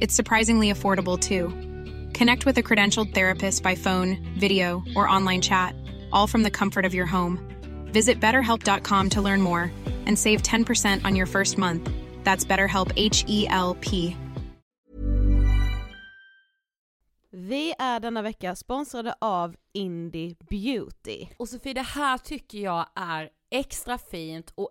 It's surprisingly affordable too. Connect with a credentialed therapist by phone, video, or online chat, all from the comfort of your home. Visit betterhelp.com to learn more and save 10% on your first month. That's BetterHelp H E L P. Vi är denna vecka sponsrade av Indie Beauty. Och Sofie, det här tycker jag är extra fint och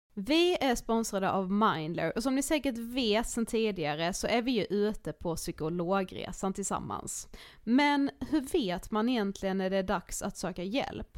Vi är sponsrade av Mindler och som ni säkert vet sedan tidigare så är vi ju ute på psykologresan tillsammans. Men hur vet man egentligen när det är dags att söka hjälp?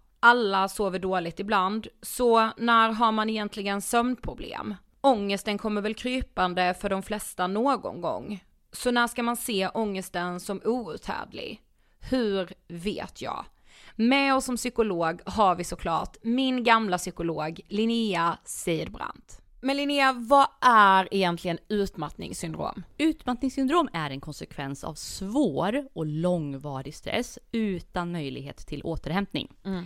Alla sover dåligt ibland, så när har man egentligen sömnproblem? Ångesten kommer väl krypande för de flesta någon gång. Så när ska man se ångesten som outhärdlig? Hur vet jag? Med oss som psykolog har vi såklart min gamla psykolog Linnea Seidbrant. Men Linnea, vad är egentligen utmattningssyndrom? Utmattningssyndrom är en konsekvens av svår och långvarig stress utan möjlighet till återhämtning. Mm.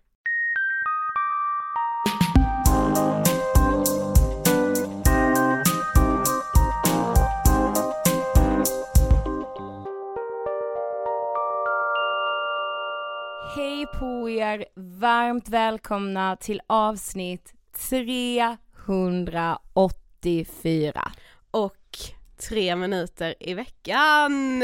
på er! Varmt välkomna till avsnitt 384. Och tre minuter i veckan.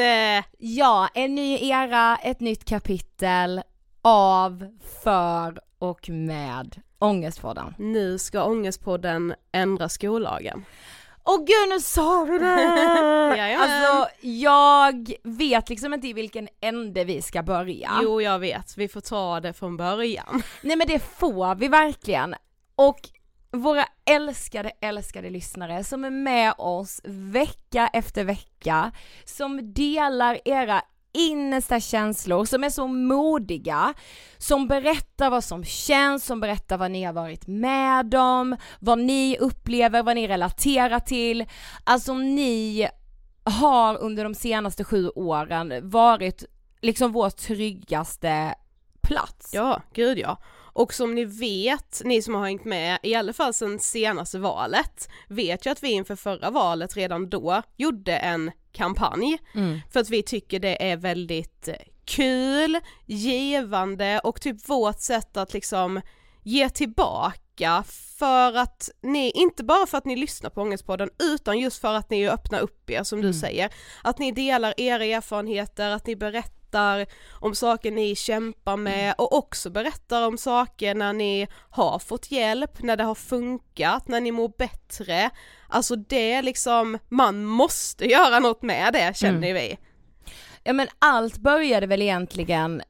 Ja, en ny era, ett nytt kapitel av, för och med Ångestpodden. Nu ska Ångestpodden ändra skollagen. Åh gud nu sa du det! Alltså jag vet liksom inte i vilken ände vi ska börja. Jo jag vet, vi får ta det från början. Nej men det får vi verkligen. Och våra älskade, älskade lyssnare som är med oss vecka efter vecka, som delar era innersta känslor, som är så modiga, som berättar vad som känns, som berättar vad ni har varit med om, vad ni upplever, vad ni relaterar till. Alltså ni har under de senaste sju åren varit liksom vår tryggaste plats. Ja, gud ja. Och som ni vet, ni som har hängt med, i alla fall sedan senaste valet, vet ju att vi inför förra valet redan då gjorde en kampanj. Mm. För att vi tycker det är väldigt eh, kul, givande och typ vårt sätt att liksom ge tillbaka för att ni, inte bara för att ni lyssnar på Ångestpodden utan just för att ni öppnar upp er som du Mm. säger. Att ni delar era erfarenheter, att ni berättar om saker ni kämpar med och också berättar om saker när ni har fått hjälp, när det har funkat, när ni mår bättre. Alltså det är liksom, man måste göra något med det känner vi. Ja men allt började väl egentligen,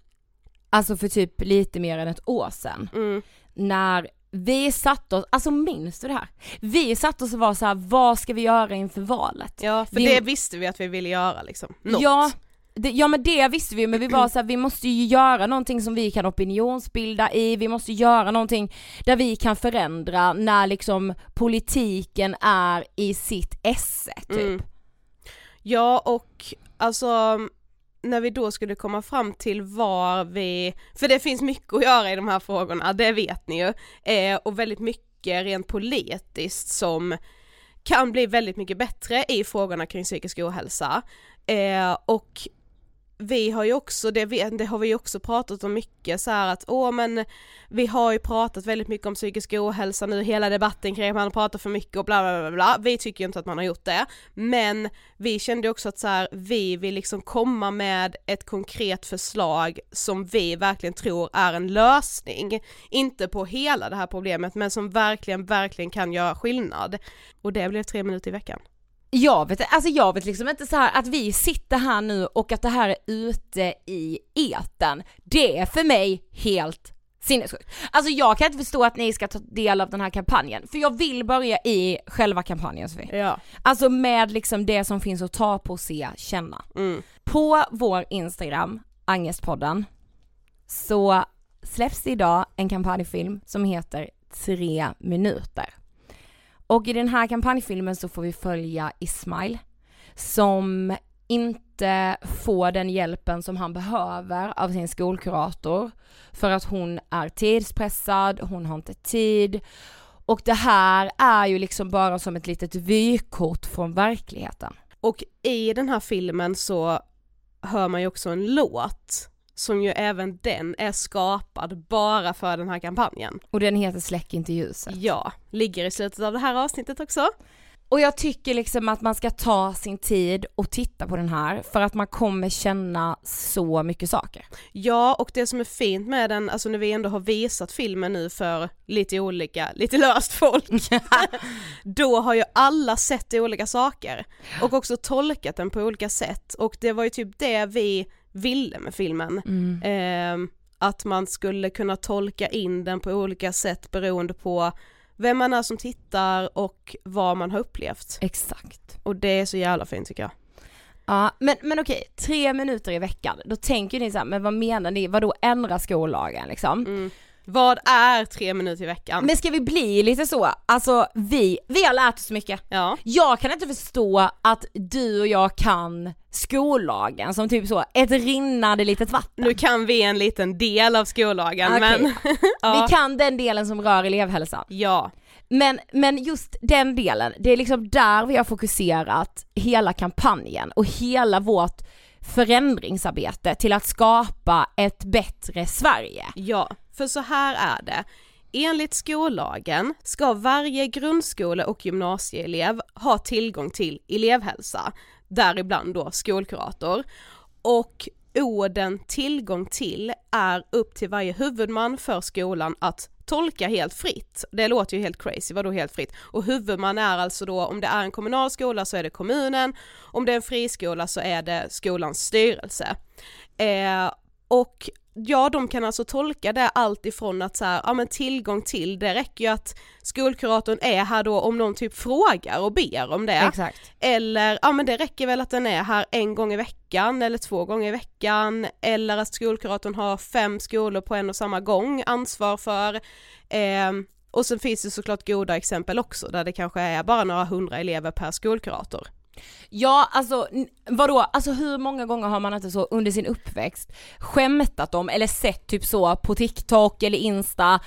alltså för typ lite mer än ett år sedan. Mm. När vi satt oss, alltså minns du det här? Vi satt oss och var så här: vad ska vi göra inför valet? Ja, för Vi- det visste vi att vi ville göra liksom. Något. Ja, det, ja men det visste vi men vi var så här, vi måste ju göra någonting som vi kan opinionsbilda i, vi måste göra någonting där vi kan förändra när liksom politiken är i sitt esse typ. Mm. Ja och alltså när vi då skulle komma fram till var vi, för det finns mycket att göra i de här frågorna, det vet ni ju, eh, och väldigt mycket rent politiskt som kan bli väldigt mycket bättre i frågorna kring psykisk ohälsa. Eh, och vi har ju också, det, det har vi ju också pratat om mycket så här att åh men vi har ju pratat väldigt mycket om psykisk ohälsa nu, hela debatten kring att man pratar för mycket och bla bla bla bla, vi tycker ju inte att man har gjort det, men vi kände också att så här, vi vill liksom komma med ett konkret förslag som vi verkligen tror är en lösning, inte på hela det här problemet men som verkligen, verkligen kan göra skillnad. Och det blev tre minuter i veckan. Jag vet, alltså jag vet liksom inte så här att vi sitter här nu och att det här är ute i eten. det är för mig helt sinnessjukt. Alltså jag kan inte förstå att ni ska ta del av den här kampanjen, för jag vill börja i själva kampanjen Sofie. Ja. Alltså med liksom det som finns att ta på, se, känna. Mm. På vår Instagram, Angestpodden, så släpps det idag en kampanjfilm som heter Tre minuter. Och i den här kampanjfilmen så får vi följa Ismail som inte får den hjälpen som han behöver av sin skolkurator för att hon är tidspressad, hon har inte tid och det här är ju liksom bara som ett litet vykort från verkligheten. Och i den här filmen så hör man ju också en låt som ju även den är skapad bara för den här kampanjen. Och den heter Släck inte ljuset. Ja, ligger i slutet av det här avsnittet också. Och jag tycker liksom att man ska ta sin tid och titta på den här för att man kommer känna så mycket saker. Ja, och det som är fint med den, alltså när vi ändå har visat filmen nu för lite olika, lite löst folk, då har ju alla sett olika saker och också tolkat den på olika sätt och det var ju typ det vi ville med filmen. Ehm, att man skulle kunna tolka in den på olika sätt beroende på vem man är som tittar och vad man har upplevt. Exakt. Och det är så jävla fint tycker jag. Ja, men, men okej, tre minuter i veckan, då tänker ni så här, men vad menar ni, vadå ändra skollagen liksom? Mm. Vad är tre minuter i veckan? Men ska vi bli lite så, alltså vi, vi har lärt oss mycket. ja. Jag kan inte förstå att du och jag kan skollagen som typ så, ett rinnande litet vatten. Nu kan vi en liten del av skollagen Okej. men ja. Vi kan den delen som rör elevhälsan. ja, Men, men just den delen, det är liksom där vi har fokuserat hela kampanjen och hela vårt förändringsarbete till att skapa ett bättre Sverige. ja, för så här är det. Enligt skollagen ska varje grundskole och gymnasieelev ha tillgång till elevhälsa, däribland då skolkurator. Och orden tillgång till är upp till varje huvudman för skolan att tolka helt fritt. Det låter ju helt crazy, vadå helt fritt? Och huvudman är alltså då, om det är en kommunal skola så är det kommunen, om det är en friskola så är det skolans styrelse. Eh, och ja, de kan alltså tolka det allt ifrån att så här, ja men tillgång till, det räcker ju att skolkuratorn är här då om någon typ frågar och ber om det. Exakt. Eller, ja men det räcker väl att den är här en gång i veckan eller två gånger i veckan eller att skolkuratorn har fem skolor på en och samma gång ansvar för. Eh, och sen finns det såklart goda exempel också där det kanske är bara några hundra elever per skolkurator. Ja, alltså vadå, alltså hur många gånger har man inte så under sin uppväxt skämtat om eller sett typ så på TikTok eller Insta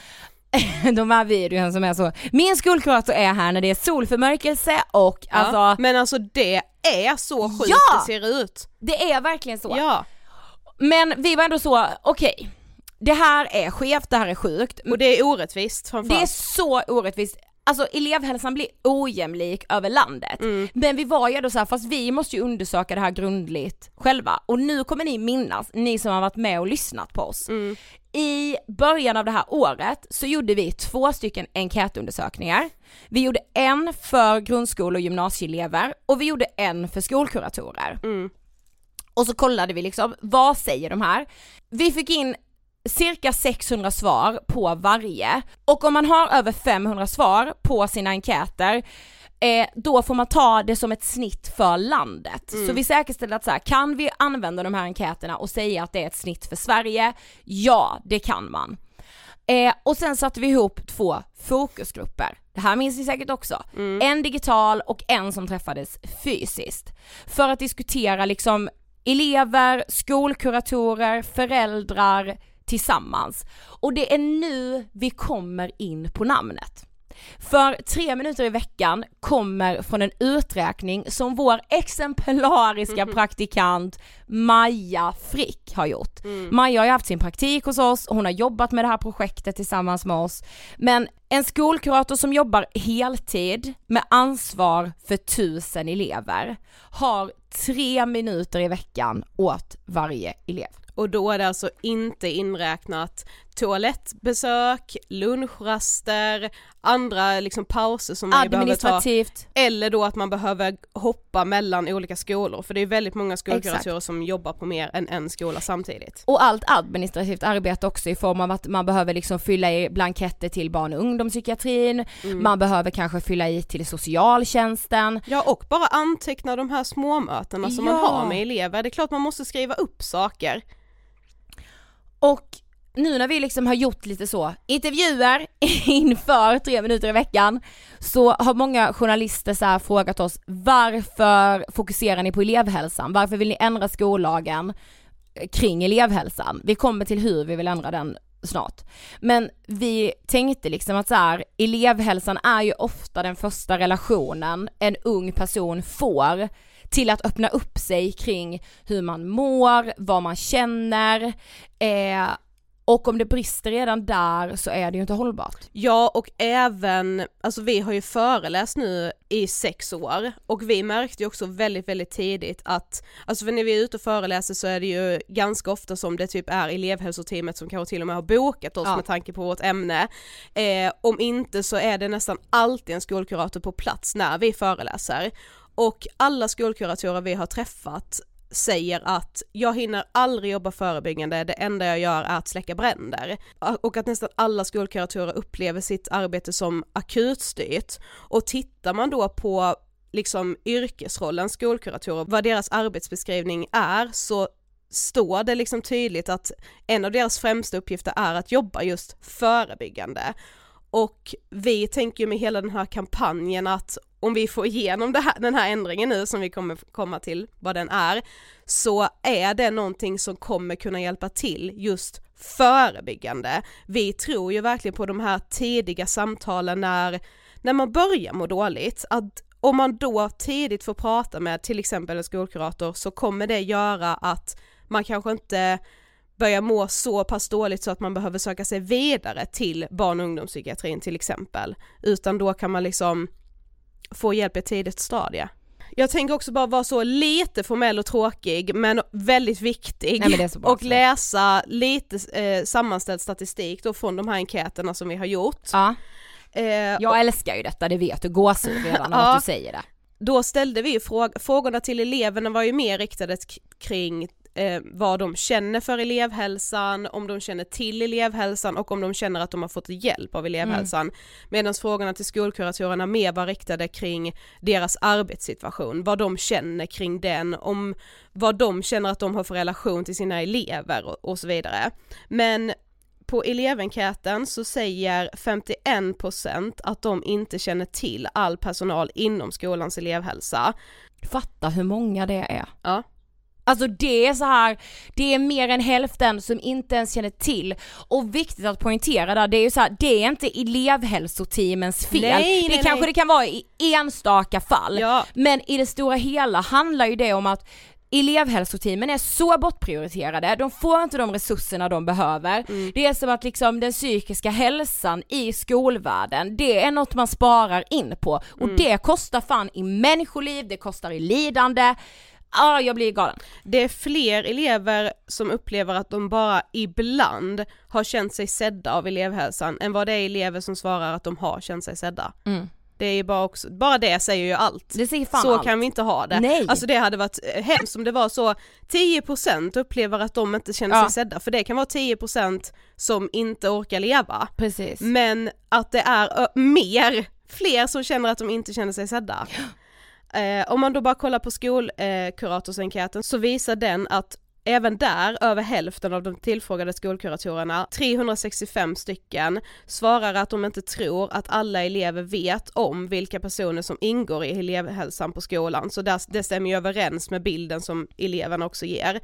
de här videorna som är så, min skolkurator är här när det är solförmörkelse och alltså ja, men alltså det är så sjukt Ja! det ser ut. det är verkligen så. Ja, Men vi var ändå så, okej, det här är skevt, det här är sjukt, och det är orättvist det är framförallt. så orättvist. Alltså elevhälsan blir ojämlik över landet. Mm. Men vi var ju ändå så här, fast vi måste ju undersöka det här grundligt själva. Och nu kommer ni minnas, ni som har varit med och lyssnat på oss. Mm. I början av det här året så gjorde vi två stycken enkätundersökningar. Vi gjorde en för grundskole och gymnasieelever och vi gjorde en för skolkuratorer. Mm. Och så kollade vi liksom, vad säger de här? Vi fick in cirka 600 svar på varje och om man har över 500 svar på sina enkäter eh, då får man ta det som ett snitt för landet. Så vi säkerställer att så här, kan vi använda de här enkäterna och säga att det är ett snitt för Sverige? Ja, det kan man. Eh, och sen satte vi ihop två fokusgrupper. Det här minns ni säkert också. En digital och en som träffades fysiskt. För att diskutera liksom elever, skolkuratorer, föräldrar tillsammans. Och det är nu vi kommer in på namnet. För tre minuter i veckan kommer från en uträkning som vår exemplariska praktikant Maja Frick har gjort. Maja har ju haft sin praktik hos oss, hon har jobbat med det här projektet tillsammans med oss. Men en skolkurator som jobbar heltid med ansvar för tusen elever har tre minuter i veckan åt varje elev. Och då är det alltså inte inräknat toalettbesök, lunchraster, andra liksom pauser som man behöver ta. Eller då att man behöver hoppa mellan olika skolor för det är väldigt många skolkuratorer som jobbar på mer än en skola samtidigt. Och allt administrativt arbete också i form av att man behöver liksom fylla i blanketter till barn och ungdomspsykiatrin, man behöver kanske fylla i till socialtjänsten. Ja och bara anteckna de här småmötena som man Ja. har med elever, det är klart man måste skriva upp saker. Och nu när vi liksom har gjort lite så intervjuer inför tre minuter i veckan så har många journalister så här frågat oss varför fokuserar ni på elevhälsan? Varför vill ni ändra skollagen kring elevhälsan? Vi kommer till hur vi vill ändra den snart. Men vi tänkte liksom att så här, elevhälsan är ju ofta den första relationen en ung person får till att öppna upp sig kring hur man mår, vad man känner eh, och om det brister redan där så är det ju inte hållbart. Ja och även, alltså vi har ju föreläst nu i sex år och vi märkte ju också väldigt väldigt tidigt att, alltså för när vi är ute och föreläser så är det ju ganska ofta som det typ är elevhälsoteamet som kanske till och med har bokat oss Ja. med tanke på vårt ämne. Eh, om inte så är det nästan alltid en skolkurator på plats när vi föreläser. Och alla skolkuratorer vi har träffat säger att jag hinner aldrig jobba förebyggande, det enda jag gör är att släcka bränder. Och att nästan alla skolkuratorer upplever sitt arbete som akutstyrt. Och tittar man då på liksom yrkesrollen skolkuratorer, vad deras arbetsbeskrivning är, så står det liksom tydligt att en av deras främsta uppgifter är att jobba just förebyggande. Och vi tänker ju med hela den här kampanjen att om vi får igenom här, den här ändringen nu som vi kommer komma till vad den är, så är det någonting som kommer kunna hjälpa till just förebyggande. Vi tror ju verkligen på de här tidiga samtalen när, när man börjar må dåligt, att om man då tidigt får prata med till exempel en skolkurator så kommer det göra att man kanske inte börjar må så pass dåligt så att man behöver söka sig vidare till barn och ungdomspsykiatrin till exempel, utan då kan man liksom få hjälp i ett tidigt stadie. Jag tänker också bara vara så lite formell och tråkig men väldigt viktig Nej, men och läsa lite eh, sammanställd statistik då från de här enkäterna som vi har gjort. Ja. Eh, jag och, älskar ju detta, det vet du, gåshud redan av ja, att du säger det. Då ställde vi ju fråg frågorna till eleverna var ju mer riktade kring eh, vad de känner för elevhälsan, om de känner till elevhälsan och om de känner att de har fått hjälp av elevhälsan. Mm. Medan frågorna till skolkuratorerna mer var riktade kring deras arbetssituation, vad de känner kring den, om vad de känner att de har för relation till sina elever och, och så vidare. Men på elevenkäten så säger 51% att de inte känner till all personal inom skolans elevhälsa. Fatta hur många det är. Ja. Alltså det är så här, det är mer än hälften som inte ens känner till och viktigt att poängtera där, det är ju så här, det är inte elevhälsoteamens fel. Nej, det nej, kanske nej. det kan vara i enstaka fall, ja. men i det stora hela handlar ju det om att elevhälsoteamen är så bortprioriterade, de får inte de resurserna de behöver. Mm. Det är som att liksom den psykiska hälsan i skolvärlden, det är något man sparar in på och mm. det kostar fan i människoliv, det kostar i lidande, ah, jag blir galen. Det är fler elever som upplever att de bara ibland har känt sig sedda av elevhälsan än vad det är elever som svarar att de har känt sig sedda. Mm. Det är bara också, bara det säger ju allt. Det säger fan så allt. kan vi inte ha det. Nej. Alltså det hade varit eh, hemskt om det var så 10% upplever att de inte känner sig ja. sedda, för det kan vara 10% som inte orkar leva. Precis. Men att det är mer, fler som känner att de inte känner sig sedda. Eh, om man då bara kollar på skolkuratorsenkäten så visar den att Även där, över hälften av de tillfrågade skolkuratorerna, 365 stycken, svarar att de inte tror att alla elever vet om vilka personer som ingår i elevhälsan på skolan, så det stämmer ju överens med bilden som eleverna också ger.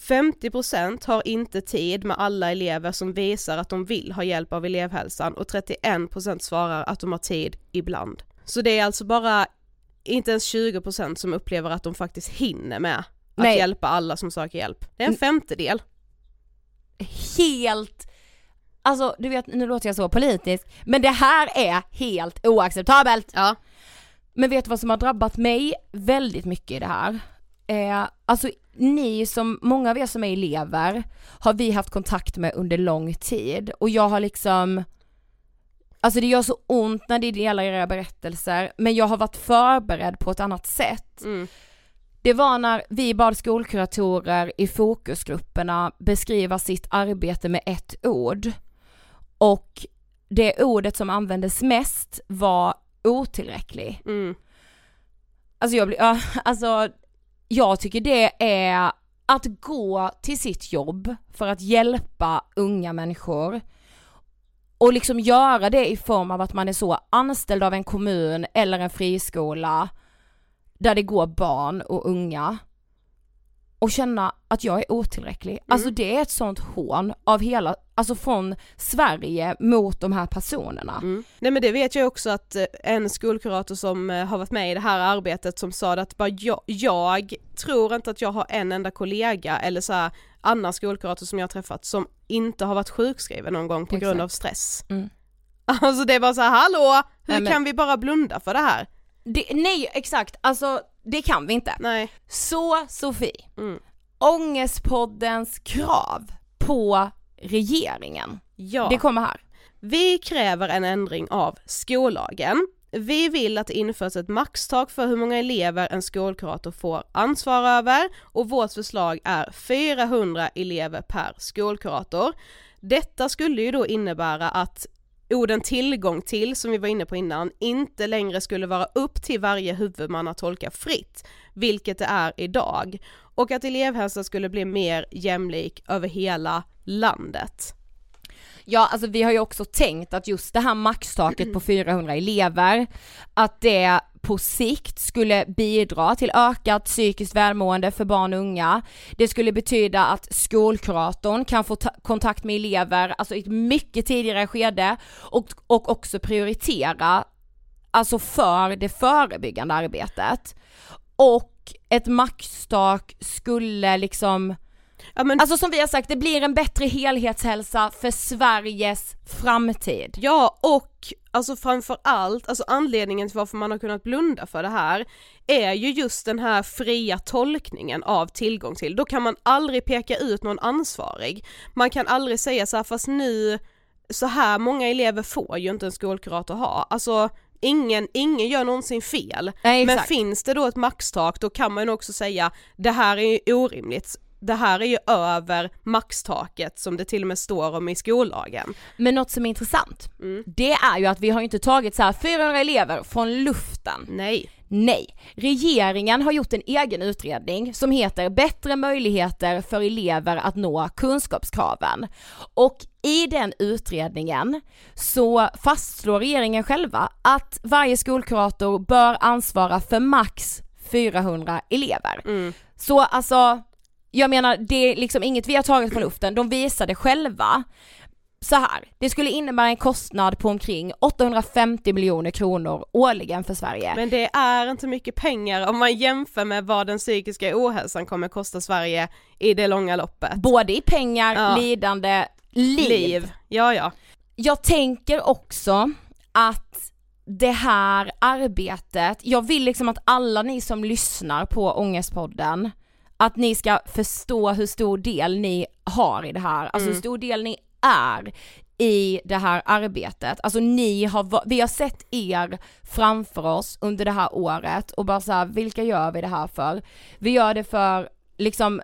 50% har inte tid med alla elever som visar att de vill ha hjälp av elevhälsan och 31% svarar att de har tid ibland. Så det är alltså bara inte ens 20% som upplever att de faktiskt hinner med att Nej. hjälpa alla som söker hjälp. Det är en femtedel. Helt, alltså du vet nu låter jag så politisk, men det här är helt oacceptabelt. Ja. Men vet du vad som har drabbat mig väldigt mycket i det här? Eh, alltså ni som, många av er som är elever har vi haft kontakt med under lång tid och jag har liksom Alltså det gör så ont när det delar era berättelser, men jag har varit förberedd på ett annat sätt. Mm. Det var när vi bad skolkuratorer i fokusgrupperna beskriva sitt arbete med ett ord. Och det ordet som användes mest var otillräcklig. Mm. Alltså jag blir, ja, alltså jag tycker det är att gå till sitt jobb för att hjälpa unga människor och liksom göra det i form av att man är så anställd av en kommun eller en friskola där det går barn och unga och känna att jag är otillräcklig. Mm. Alltså det är ett sånt hån av hela, alltså från Sverige mot de här personerna. Mm. Nej men det vet jag också att eh, en skolkurator som eh, har varit med i det här arbetet som sa att bara jag, jag tror inte att jag har en enda kollega eller så här, annan skolkurator som jag har träffat som inte har varit sjukskriven någon gång på Exakt. grund av stress. Mm. Alltså det är bara så här, hallå, hur Nej, kan vi bara blunda för det här? Det, nej exakt, alltså det kan vi inte. Nej. Så Sofie, mm. Ångestpoddens krav på regeringen. Ja. Det kommer här. Vi kräver en ändring av skollagen. Vi vill att det införs ett maxtak för hur många elever en skolkurator får ansvar över och vårt förslag är 400 elever per skolkurator. Detta skulle ju då innebära att orden tillgång till, som vi var inne på innan, inte längre skulle vara upp till varje huvudman att tolka fritt, vilket det är idag, och att elevhälsan skulle bli mer jämlik över hela landet. Ja, alltså vi har ju också tänkt att just det här maxtaket på 400 elever, att det på sikt skulle bidra till ökat psykiskt välmående för barn och unga. Det skulle betyda att skolkuratorn kan få kontakt med elever, alltså i ett mycket tidigare skede och, och också prioritera, alltså för det förebyggande arbetet. Och ett maxtak skulle liksom Ja, men... Alltså som vi har sagt, det blir en bättre helhetshälsa för Sveriges framtid. Ja, och alltså framför allt, alltså anledningen till varför man har kunnat blunda för det här är ju just den här fria tolkningen av tillgång till. Då kan man aldrig peka ut någon ansvarig. Man kan aldrig säga så här, fast nu, så här många elever får ju inte en skolkurator ha. Alltså ingen, ingen gör någonsin fel. Nej, men finns det då ett maxtak då kan man också säga det här är orimligt det här är ju över maxtaket som det till och med står om i skollagen. Men något som är intressant, mm. det är ju att vi har inte tagit så här 400 elever från luften. Nej. Nej, regeringen har gjort en egen utredning som heter Bättre möjligheter för elever att nå kunskapskraven. Och i den utredningen så fastslår regeringen själva att varje skolkurator bör ansvara för max 400 elever. Mm. Så alltså jag menar det är liksom inget vi har tagit från luften, de visade själva så här, det skulle innebära en kostnad på omkring 850 miljoner kronor årligen för Sverige. Men det är inte mycket pengar om man jämför med vad den psykiska ohälsan kommer kosta Sverige i det långa loppet. Både i pengar, ja. lidande, liv. liv. Ja, ja. Jag tänker också att det här arbetet, jag vill liksom att alla ni som lyssnar på Ångestpodden att ni ska förstå hur stor del ni har i det här, alltså mm. hur stor del ni är i det här arbetet. Alltså ni har, vi har sett er framför oss under det här året och bara så här, vilka gör vi det här för? Vi gör det för liksom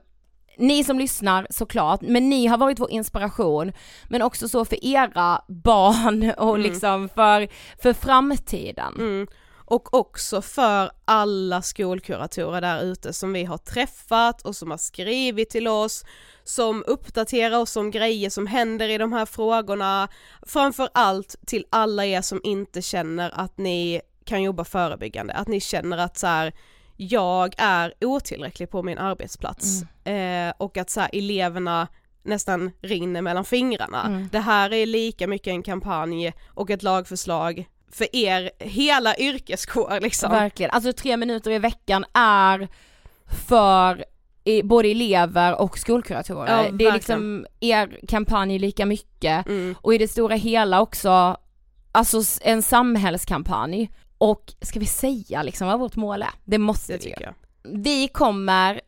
ni som lyssnar såklart, men ni har varit vår inspiration, men också så för era barn och mm. liksom för, för framtiden. Mm och också för alla skolkuratorer där ute som vi har träffat och som har skrivit till oss, som uppdaterar oss om grejer som händer i de här frågorna, framför allt till alla er som inte känner att ni kan jobba förebyggande, att ni känner att så här, jag är otillräcklig på min arbetsplats mm. eh, och att så här, eleverna nästan rinner mellan fingrarna. Mm. Det här är lika mycket en kampanj och ett lagförslag för er hela yrkeskår liksom. Verkligen, alltså tre minuter i veckan är för både elever och skolkuratorer. Ja, det är liksom er kampanj lika mycket mm. och i det stora hela också, alltså en samhällskampanj. Och ska vi säga liksom vad vårt mål är? Det måste det vi ju. Vi kommer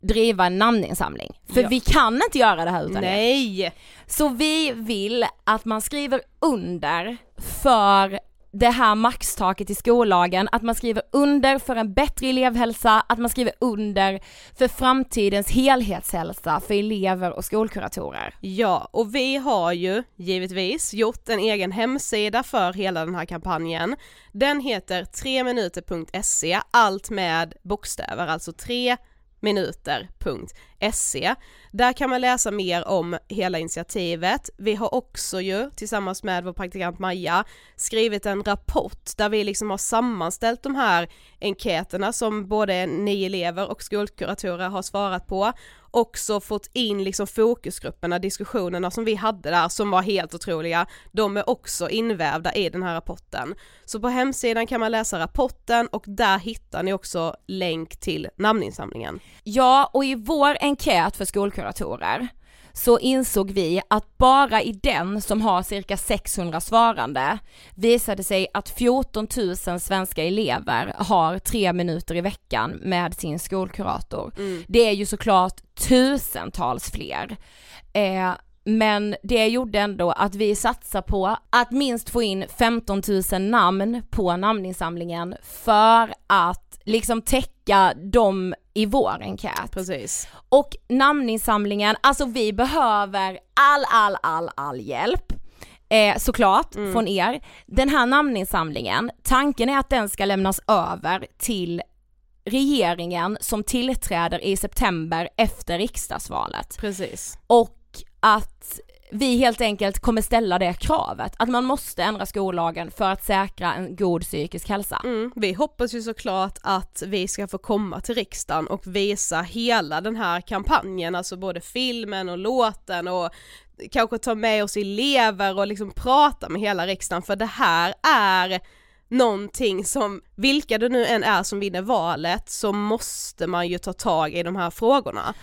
driva en namninsamling. För ja. vi kan inte göra det här utan Nej. Er. Så vi vill att man skriver under för det här maxtaket i skollagen, att man skriver under för en bättre elevhälsa, att man skriver under för framtidens helhetshälsa för elever och skolkuratorer. Ja, och vi har ju givetvis gjort en egen hemsida för hela den här kampanjen. Den heter 3minuter.se, allt med bokstäver, alltså 3 minuter.se. Där kan man läsa mer om hela initiativet. Vi har också ju tillsammans med vår praktikant Maja skrivit en rapport där vi liksom har sammanställt de här enkäterna som både ni elever och skolkuratorer har svarat på också fått in liksom fokusgrupperna, diskussionerna som vi hade där som var helt otroliga, de är också invävda i den här rapporten. Så på hemsidan kan man läsa rapporten och där hittar ni också länk till namninsamlingen. Ja, och i vår enkät för skolkuratorer så insåg vi att bara i den som har cirka 600 svarande visade sig att 14 000 svenska elever har tre minuter i veckan med sin skolkurator. Mm. Det är ju såklart tusentals fler. Eh, men det gjorde ändå att vi satsar på att minst få in 15 000 namn på namninsamlingen för att liksom täcka dem i vår enkät. Precis. Och namninsamlingen, alltså vi behöver all, all, all, all hjälp. eh, såklart från er. Den här namninsamlingen, tanken är att den ska lämnas över till regeringen som tillträder i september efter riksdagsvalet. Precis. Och att vi helt enkelt kommer ställa det kravet, att man måste ändra skollagen för att säkra en god psykisk hälsa. Mm, vi hoppas ju såklart att vi ska få komma till riksdagen och visa hela den här kampanjen, alltså både filmen och låten och kanske ta med oss elever och liksom prata med hela riksdagen för det här är någonting som, vilka det nu än är som vinner valet, så måste man ju ta tag i de här frågorna.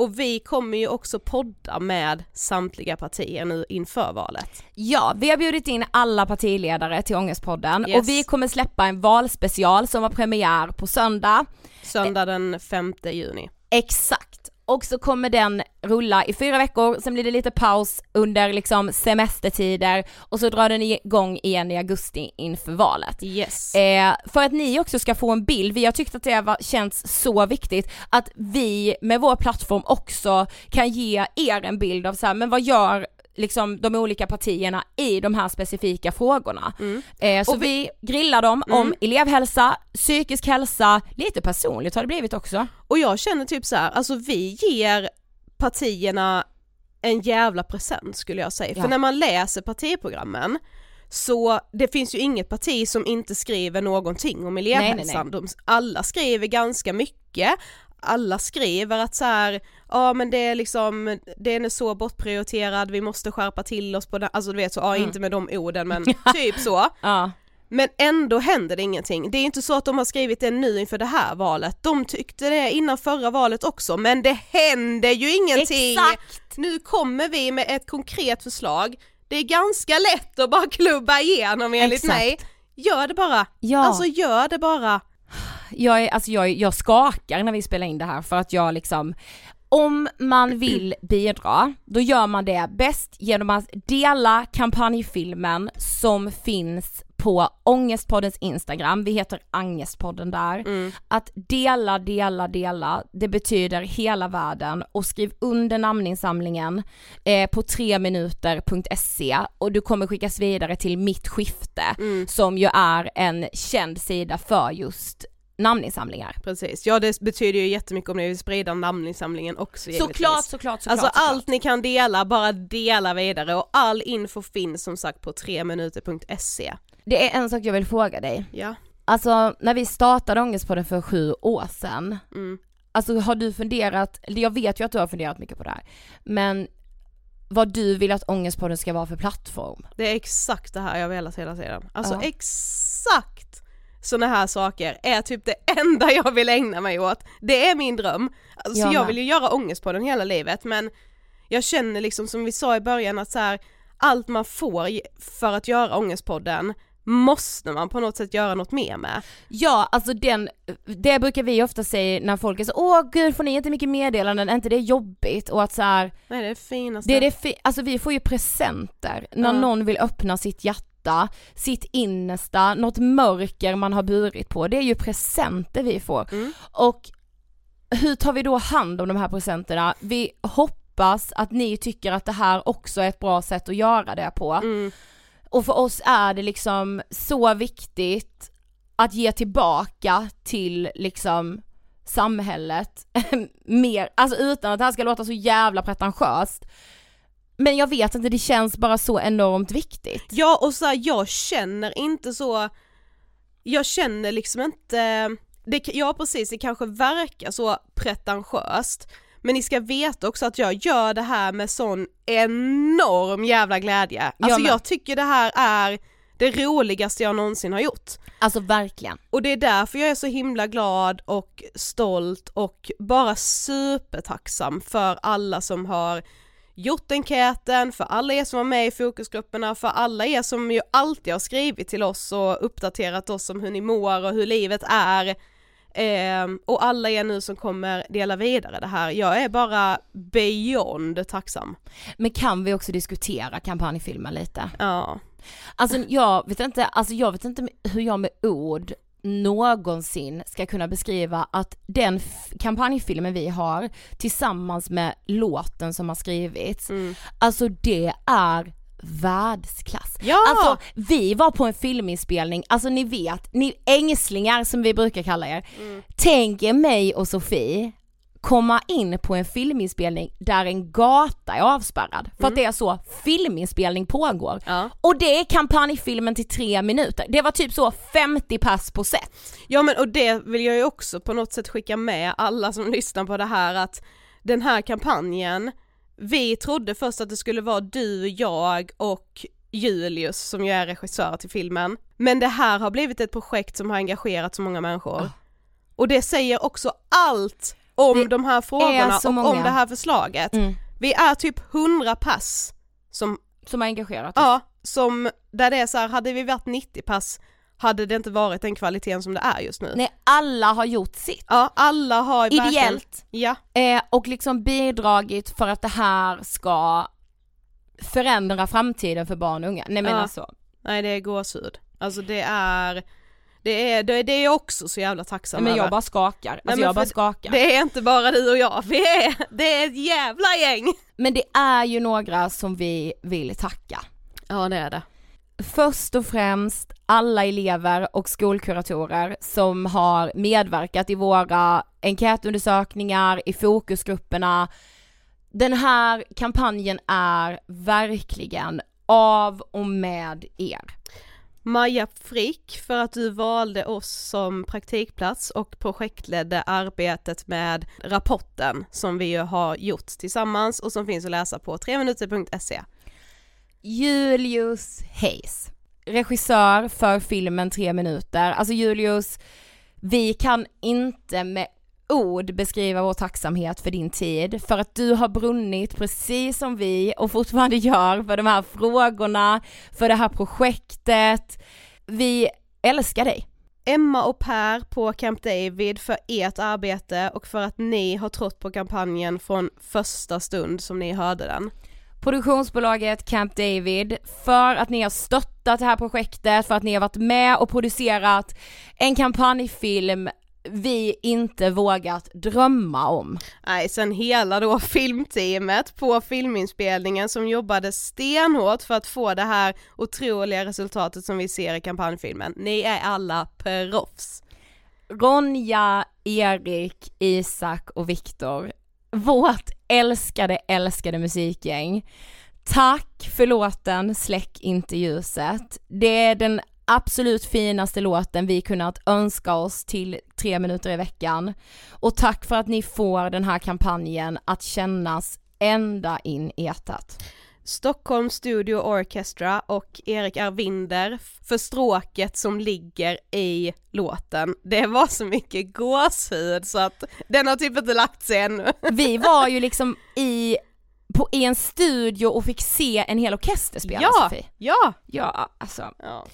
Och vi kommer ju också podda med samtliga partier nu inför valet. Ja, vi har bjudit in alla partiledare till Ångestpodden Yes. och vi kommer släppa en valspecial som har premiär på söndag. Söndag den 5 juni. Exakt. Och så kommer den rulla i fyra veckor, sen blir det lite paus under liksom semestertider och så drar den igång igen i augusti inför valet. Yes. Eh, för att ni också ska få en bild, vi har tyckt att det var, känns så viktigt att vi med vår plattform också kan ge er en bild av så här, men vad gör liksom de olika partierna i de här specifika frågorna. Eh, så Och vi, grillar dem om elevhälsa, psykisk hälsa, lite personligt har det blivit också. Och jag känner typ så här, alltså vi ger partierna en jävla present skulle jag säga. Ja. För när man läser partiprogrammen så det finns ju inget parti som inte skriver någonting om elevhälsan. Nej, De, alla skriver ganska mycket, alla skriver att så här, ja men det är liksom, den är så bortprioriterad, vi måste skärpa till oss på det, alltså du vet så, ja Mm. inte med de orden men typ så. Ja. Men ändå händer det ingenting. Det är inte så att de har skrivit det nu inför det här valet. De tyckte det innan förra valet också, men det händer ju ingenting! Exakt! Nu kommer vi med ett konkret förslag. Det är ganska lätt att bara klubba igenom enligt Exakt. mig. Gör det bara! Ja. Alltså gör det bara! Jag, är, alltså jag, jag skakar när vi spelar in det här för att jag liksom om man vill bidra, då gör man det bäst genom att dela kampanjfilmen som finns på Ångestpoddens Instagram, vi heter Angestpodden där. Att dela, dela, dela, det betyder hela världen. Och skriv under namninsamlingen eh, på 3minuter.se och du kommer skickas vidare till Mitt skifte som ju är en känd sida för just namninsamlingar. Precis, ja det betyder ju jättemycket om ni vill sprida namninsamlingen också givetvis. Såklart, såklart, såklart. Alltså såklart. allt ni kan dela, bara dela vidare och all info finns som sagt på 3minuter.se. Det är en sak jag vill fråga dig. Ja. Alltså när vi startade Ångestpodden för sju år sedan, Mm. alltså har du funderat, jag vet ju att du har funderat mycket på det här, men vad du vill att Ångestpodden ska vara för plattform? Det är exakt det här jag velat hela tiden. Alltså Ja. exakt sådana här saker är typ det enda jag vill ägna mig åt. Det är min dröm. Alltså Jag jag vill ju göra ångest på den hela livet men jag känner liksom som vi sa i början att så här, allt man får för att göra ångestpodden måste man på något sätt göra något mer med. Ja, alltså den, det brukar vi ofta säga när folk är så åh gud får ni inte mycket meddelanden, är inte det jobbigt? Och att så här, Nej det är det finaste. det är det fi- alltså vi får ju presenter när Ja. någon vill öppna sitt hjärta, sitt innersta, något mörker man har burit på, det är ju presenter vi får. Mm. Och hur tar vi då hand om de här presenterna? Vi hoppas att ni tycker att det här också är ett bra sätt att göra det på. Mm. Och för oss är det liksom så viktigt att ge tillbaka till liksom samhället mer, alltså utan att det här ska låta så jävla pretentiöst. Men jag vet inte, det känns bara så enormt viktigt. Ja och så här, jag känner inte så, jag känner liksom inte, det, ja precis det kanske verkar så pretentiöst men ni ska veta också att jag gör det här med sån enorm jävla glädje. Alltså Jag jag tycker det här är det roligaste jag någonsin har gjort. Alltså verkligen. Och det är därför jag är så himla glad och stolt och bara supertacksam för alla som har gjort enkäten, för alla er som var med i fokusgrupperna, för alla er som ju alltid har skrivit till oss och uppdaterat oss om hur ni mår och hur livet är. Ehm, och alla er nu som kommer dela vidare det här. Jag är bara beyond tacksam. Men kan vi också diskutera kampanjfilmen lite? Ja. Alltså jag vet inte, alltså jag vet inte hur jag med ord någonsin ska kunna beskriva att den kampanjfilmen vi har tillsammans med låten som har skrivits, Mm. alltså det är världsklass. Ja! Alltså vi var på en filminspelning, alltså ni vet, ni ängslingar som vi brukar kalla er. Mm. Tänk er mig och Sofie komma in på en filminspelning där en gata är avspärrad för att det är så filminspelning pågår. Mm. Ja. Och det är kampanjfilmen till tre minuter. Det var typ så 50 pass på set. Ja men och det vill jag ju också på något sätt skicka med alla som lyssnar på det här att den här kampanjen, vi trodde först att det skulle vara du, jag och Julius som ju är regissör till filmen. Men det här har blivit ett projekt som har engagerat så många människor. Och det säger också allt om Det de här frågorna och många. om det här förslaget. Mm. Vi är typ 100 pass som, Som har engagerat oss. ja, som, där det är så här, hade vi varit 90 pass hade det inte varit den kvaliteten som det är just nu. Nej, alla har gjort sitt. Ja, alla har Ideellt. Ja, Eh, och liksom bidragit för att det här ska förändra framtiden för barn och unga. Nej men Ja. alltså. nej det är gåshud. Alltså det är, det är, det är, det är jag också så jävla tacksam men över. jag bara skakar. Alltså men jag bara skakar. Det är inte bara du och jag, vi är, det är ett jävla gäng! Men det är ju några som vi vill tacka. Ja det är det. Först och främst alla elever och skolkuratorer som har medverkat i våra enkätundersökningar, i fokusgrupperna. Den här kampanjen är verkligen av och med er. Maja Frick för att du valde oss som praktikplats och projektledde arbetet med rapporten som vi ju har gjort tillsammans och som finns att läsa på 3minuter.se. Julius Hayes, regissör för filmen Tre minuter. Alltså Julius, vi kan inte med ord beskriva vår tacksamhet för din tid, för att du har brunnit precis som vi och fortfarande gör för de här frågorna, för det här projektet. Vi älskar dig. Emma och Per på Camp David för ert arbete och för att ni har trott på kampanjen från första stund som ni hörde den. produktionsbolaget Camp David för att ni har stöttat det här projektet, för att ni har varit med och producerat en kampanjfilm vi inte vågat drömma om. Nej, sen hela då filmteamet på filminspelningen som jobbade stenhårt för att få det här otroliga resultatet som vi ser i kampanjfilmen. Ni är alla proffs. Ronja, Erik, Isak och Viktor, vårt älskade, älskade musikgäng. Tack för låten Släck inte ljuset. Det är den absolut finaste låten vi kunnat önska oss till tre minuter i veckan. Och tack för att ni får den här kampanjen att kännas ända in i hjärtat. Stockholm Studio Orchestra och Erik Arvinder för stråket som ligger i låten. Det var så mycket gåshud så att den har typ inte lagt sig ännu. Vi var ju liksom i, på, en studio och fick se en hel orkester spela Ja, Sofie. ja! Ja, alltså. ja.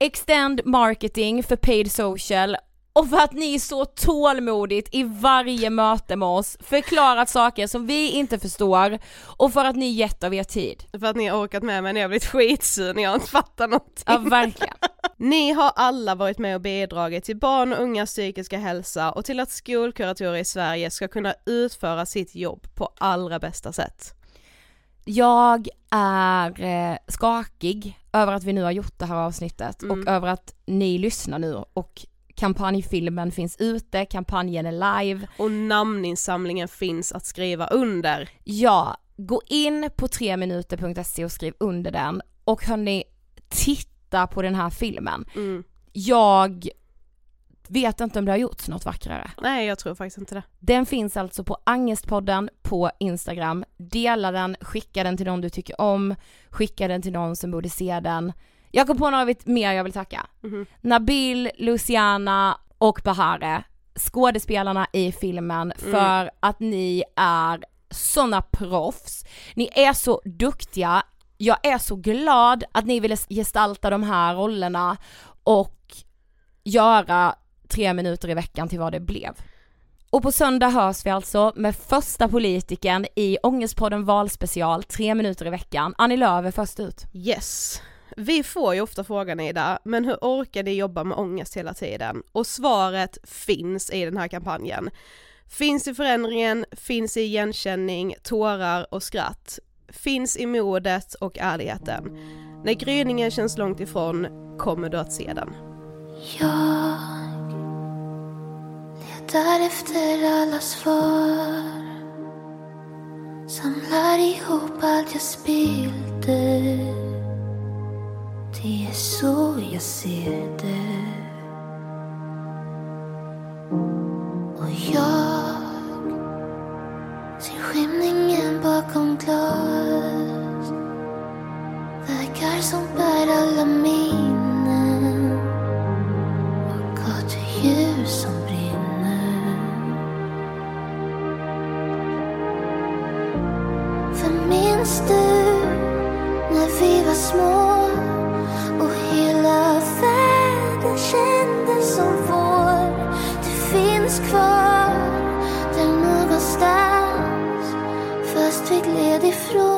Extend marketing för paid social och för att ni så tålmodigt i varje möte med oss förklarat saker som vi inte förstår och för att ni gett av er tid. För att ni har orkat med mig när jag blivit skitsur när jag inte fattar någonting. Ja, verkligen. Ni har alla varit med och bidragit till barn och ungas psykiska hälsa och till att skolkuratorer i Sverige ska kunna utföra sitt jobb på allra bästa sätt. Jag är eh, skakig över att vi nu har gjort det här avsnittet Mm. och över att ni lyssnar nu och kampanjfilmen finns ute, kampanjen är live. Och namninsamlingen finns att skriva under. Ja, gå in på 3minuter.se och skriv under den och hörni, titta på den här filmen. Mm. Jag vet inte om det har gjorts något vackrare. Nej jag tror faktiskt inte det. Den finns alltså på Angestpodden på Instagram. Dela den, skicka den till någon du tycker om, skicka den till någon som borde se den. Jag kom på några mer jag vill tacka. Mhm. Nabil, Luciana och Bahare, skådespelarna i filmen för att ni är såna proffs. Ni är så duktiga. Jag är så glad att ni ville gestalta de här rollerna och göra tre minuter i veckan till vad det blev. Och på söndag hörs vi alltså med första politikern i Ångestpodden valspecial, tre minuter i veckan. Annie Lööf är först ut. Yes. Vi får ju ofta frågan Ida, men hur orkar ni jobba med ångest hela tiden? Och svaret finns i den här kampanjen. Finns i förändringen, finns i igenkänning, tårar och skratt. finns i modet och ärligheten. När gryningen känns långt ifrån kommer du att se den. Jag letar efter alla svar. Samlar ihop allt jag spillde. Det är så jag ser det. Och jag ser skymningen bakom glas. Vägar som bär alla minnen. Och gatuljus som små och hela världen kändes som vår. Du finns kvar där någonstans fast vi gled ifrån.